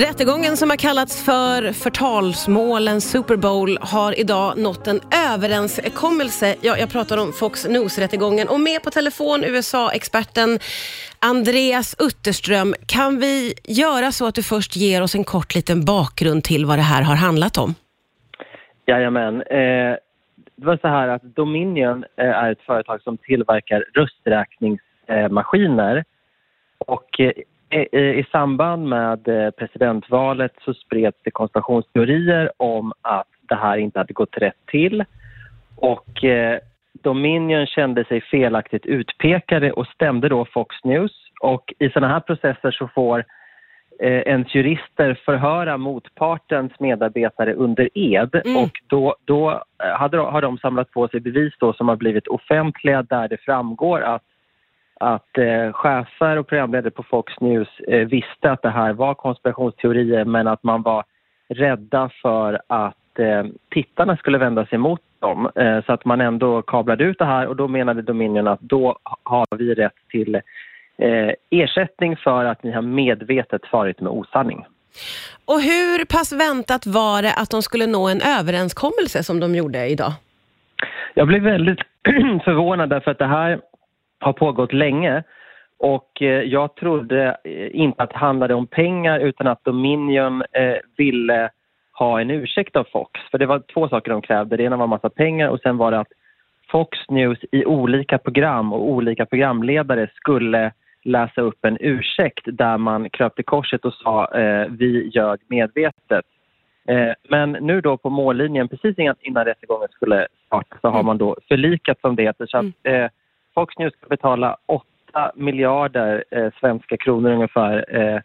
Rättegången som har kallats för förtalsmålen Super Bowl har idag nått en överenskommelse. Ja, jag pratar om Fox News-rättegången och med på telefon USA-experten Andreas Utterström. Kan vi göra så att du först ger oss en kort liten bakgrund till vad det här har handlat om? Jajamän. Eh, det var så här att Dominion eh, är ett företag som tillverkar rösträkningsmaskiner. och eh, i, i samband med eh, presidentvalet så spreds det konspirationsteorier om att det här inte hade gått rätt till. Och eh, Dominion kände sig felaktigt utpekade och stämde då Fox News. Och i sådana här processer så får eh, ens jurister förhöra motpartens medarbetare under ed mm. och då, då eh, hade, har de samlat på sig bevis då som har blivit offentliga där det framgår att att eh, chefer och programledare på Fox News eh, visste att det här var konspirationsteorier men att man var rädda för att eh, tittarna skulle vända sig mot dem. Eh, så att man ändå kablade ut det här och då menade Dominion att då har vi rätt till eh, ersättning för att ni har medvetet farit med osanning. Och hur pass väntat var det att de skulle nå en överenskommelse som de gjorde idag? Jag blev väldigt förvånad därför att det här har pågått länge. Och eh, jag trodde eh, inte att det handlade om pengar utan att Dominion eh, ville ha en ursäkt av Fox. För det var två saker de krävde. Det ena var massa pengar och sen var det att Fox News i olika program och olika programledare skulle läsa upp en ursäkt där man kröp till korset och sa eh, vi ljög medvetet. Eh, men nu då på mållinjen, precis innan rättegången skulle starta, så har mm. man då förlikat som det heter. Så att, mm. eh, Fox News ska betala 8 miljarder eh, svenska kronor ungefär eh,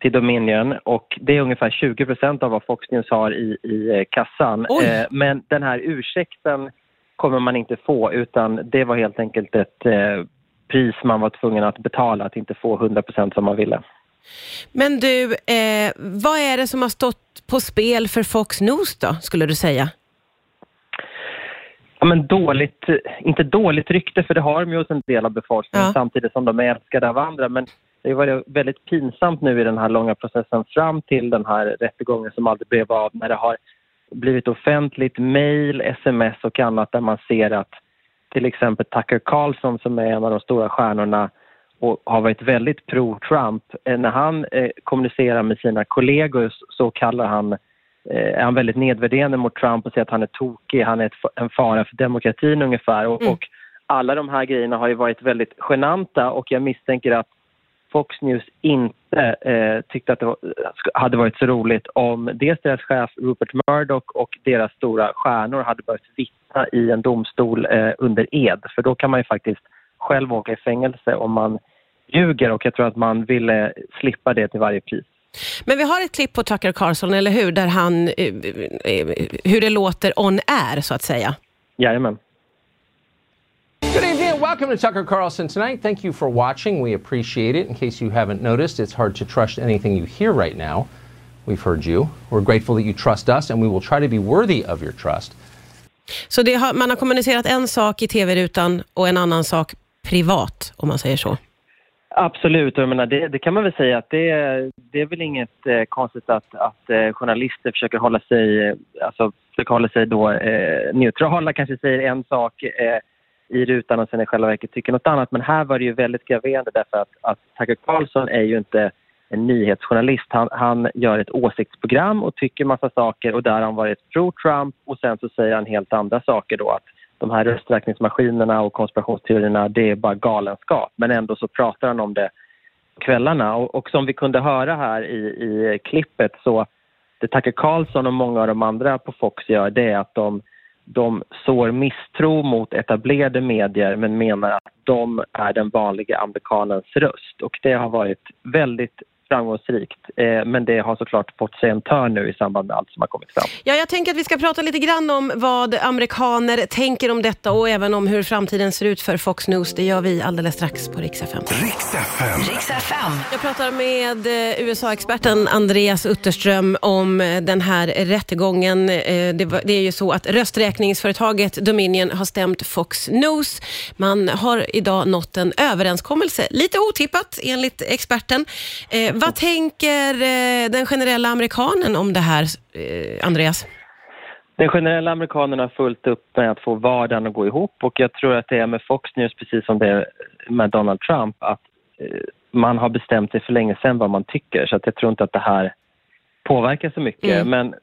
till Dominion och det är ungefär 20 procent av vad Fox News har i, i eh, kassan. Eh, men den här ursäkten kommer man inte få utan det var helt enkelt ett eh, pris man var tvungen att betala att inte få 100 procent som man ville. Men du, eh, vad är det som har stått på spel för Fox News då, skulle du säga? Ja, men dåligt, inte dåligt rykte för det har de ju hos en del av befolkningen ja. samtidigt som de är älskade av andra. Men det var väldigt pinsamt nu i den här långa processen fram till den här rättegången som aldrig blev av när det har blivit offentligt mejl, sms och annat där man ser att till exempel Tucker Carlson som är en av de stora stjärnorna och har varit väldigt pro-Trump. Eh, när han eh, kommunicerar med sina kollegor så kallar han Eh, är han väldigt nedvärderande mot Trump och säger att han är tokig, han är en fara för demokratin ungefär. Och, mm. och, alla de här grejerna har ju varit väldigt genanta och jag misstänker att Fox News inte eh, tyckte att det var, hade varit så roligt om dels deras chef Rupert Murdoch och deras stora stjärnor hade börjat vittna i en domstol eh, under ed. För då kan man ju faktiskt själv åka i fängelse om man ljuger och jag tror att man ville slippa det till varje pris. Men vi har ett klipp på Tucker Carlson, eller hur? Där han, eh, eh, hur det låter on air, så att säga. Jajamän. Good evening and welcome to Tucker Carlson tonight. Thank you for watching. We appreciate it. In case you haven't noticed, it's hard to trust anything you hear right now. We've heard you. We're grateful that you trust us and we will try to be worthy of your trust. Så har, man har kommunicerat en sak i tv-rutan och en annan sak privat, om man säger så? Absolut, jag menar, det, det, kan man väl säga att det, det är väl inget eh, konstigt att, att eh, journalister försöker hålla sig, eh, alltså, försöker hålla sig då, eh, neutrala, kanske säger en sak eh, i rutan och sen i själva verket tycker något annat. Men här var det ju väldigt graverande därför att, att Tucker Carlson är ju inte en nyhetsjournalist. Han, han gör ett åsiktsprogram och tycker massa saker och där har han varit pro-Trump och sen så säger han helt andra saker då att de här rösträkningsmaskinerna och konspirationsteorierna, det är bara galenskap. Men ändå så pratar han om det kvällarna. Och, och som vi kunde höra här i, i klippet så det Tucker Carlson och många av de andra på Fox gör det är att de, de sår misstro mot etablerade medier men menar att de är den vanliga amerikanens röst. Och det har varit väldigt framgångsrikt. Eh, men det har såklart fått sig en törn nu i samband med allt som har kommit fram. Ja, jag tänker att vi ska prata lite grann om vad amerikaner tänker om detta och även om hur framtiden ser ut för Fox News. Det gör vi alldeles strax på Rix FM. Rix FM. Rix FM. Jag pratar med eh, USA-experten Andreas Utterström om eh, den här rättegången. Det är ju så att rösträkningsföretaget Dominion har stämt Fox News. Man har idag nått en överenskommelse, lite otippat enligt experten. Vad tänker eh, den generella amerikanen om det här, eh, Andreas? Den generella amerikanen har fullt upp med att få vardagen att gå ihop och jag tror att det är med Fox News precis som det är med Donald Trump att eh, man har bestämt sig för länge sedan vad man tycker så att jag tror inte att det här påverkar så mycket. Mm. Men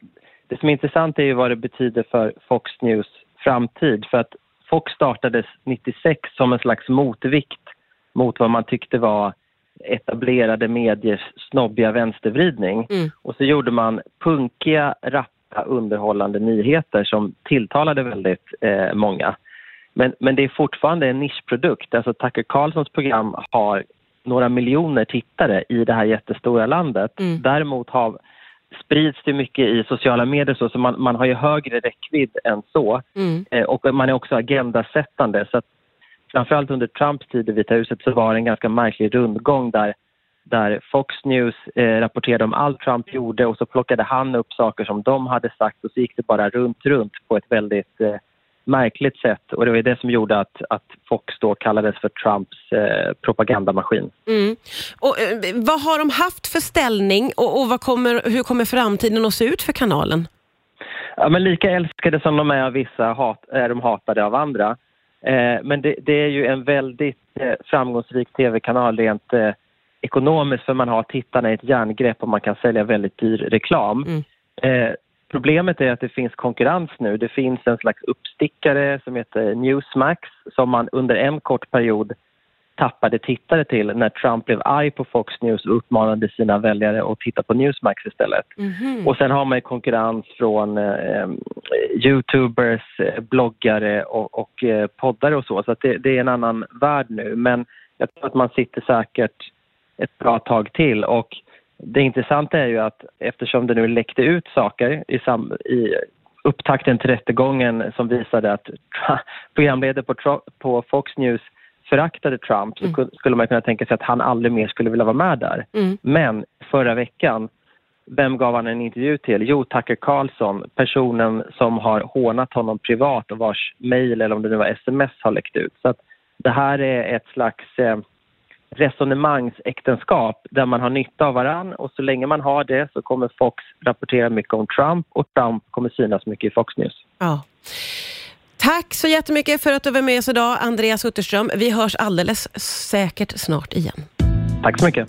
det som är intressant är ju vad det betyder för Fox News framtid för att Fox startades 96 som en slags motvikt mot vad man tyckte var etablerade mediers snobbiga vänstervridning. Mm. Och så gjorde man punkiga, rappa, underhållande nyheter som tilltalade väldigt eh, många. Men, men det är fortfarande en nischprodukt. Alltså Tucker Carlsons program har några miljoner tittare i det här jättestora landet. Mm. Däremot har, sprids det mycket i sociala medier så, så man, man har ju högre räckvidd än så. Mm. Eh, och man är också agendasättande. Så att framförallt under Trumps tid i Vita huset så var det en ganska märklig rundgång där, där Fox News eh, rapporterade om allt Trump gjorde och så plockade han upp saker som de hade sagt och så gick det bara runt, runt på ett väldigt eh, märkligt sätt och det var det som gjorde att, att Fox då kallades för Trumps eh, propagandamaskin. Mm. Och, eh, vad har de haft för ställning och, och vad kommer, hur kommer framtiden att se ut för kanalen? Ja, men lika älskade som de är av vissa hat, är de hatade av andra. Eh, men det, det, är ju en väldigt eh, framgångsrik tv-kanal rent eh, ekonomiskt för man har tittarna i ett järngrepp och man kan sälja väldigt dyr reklam. Mm. Eh, problemet är att det finns konkurrens nu. Det finns en slags uppstickare som heter Newsmax som man under en kort period tappade tittare till när Trump blev arg på Fox News och uppmanade sina väljare att titta på Newsmax istället. Mm -hmm. Och sen har man konkurrens från eh, Youtubers, bloggare och, och eh, poddare och så, så det, det, är en annan värld nu. Men jag tror att man sitter säkert ett bra tag till och det intressanta är ju att eftersom det nu läckte ut saker i, sam, i upptakten till rättegången som visade att programledare på, på Fox News föraktade Trump så mm. skulle man kunna tänka sig att han aldrig mer skulle vilja vara med där. Mm. Men förra veckan, vem gav han en intervju till? Jo, Tucker Carlson, personen som har hånat honom privat och vars mejl eller om det nu var sms har läckt ut. Så att det här är ett slags eh, resonemangsäktenskap där man har nytta av varann och så länge man har det så kommer Fox rapportera mycket om Trump och Trump kommer synas mycket i Fox News. Ja. Tack så jättemycket för att du var med oss idag, Andreas Utterström. Vi hörs alldeles säkert snart igen. Tack så mycket.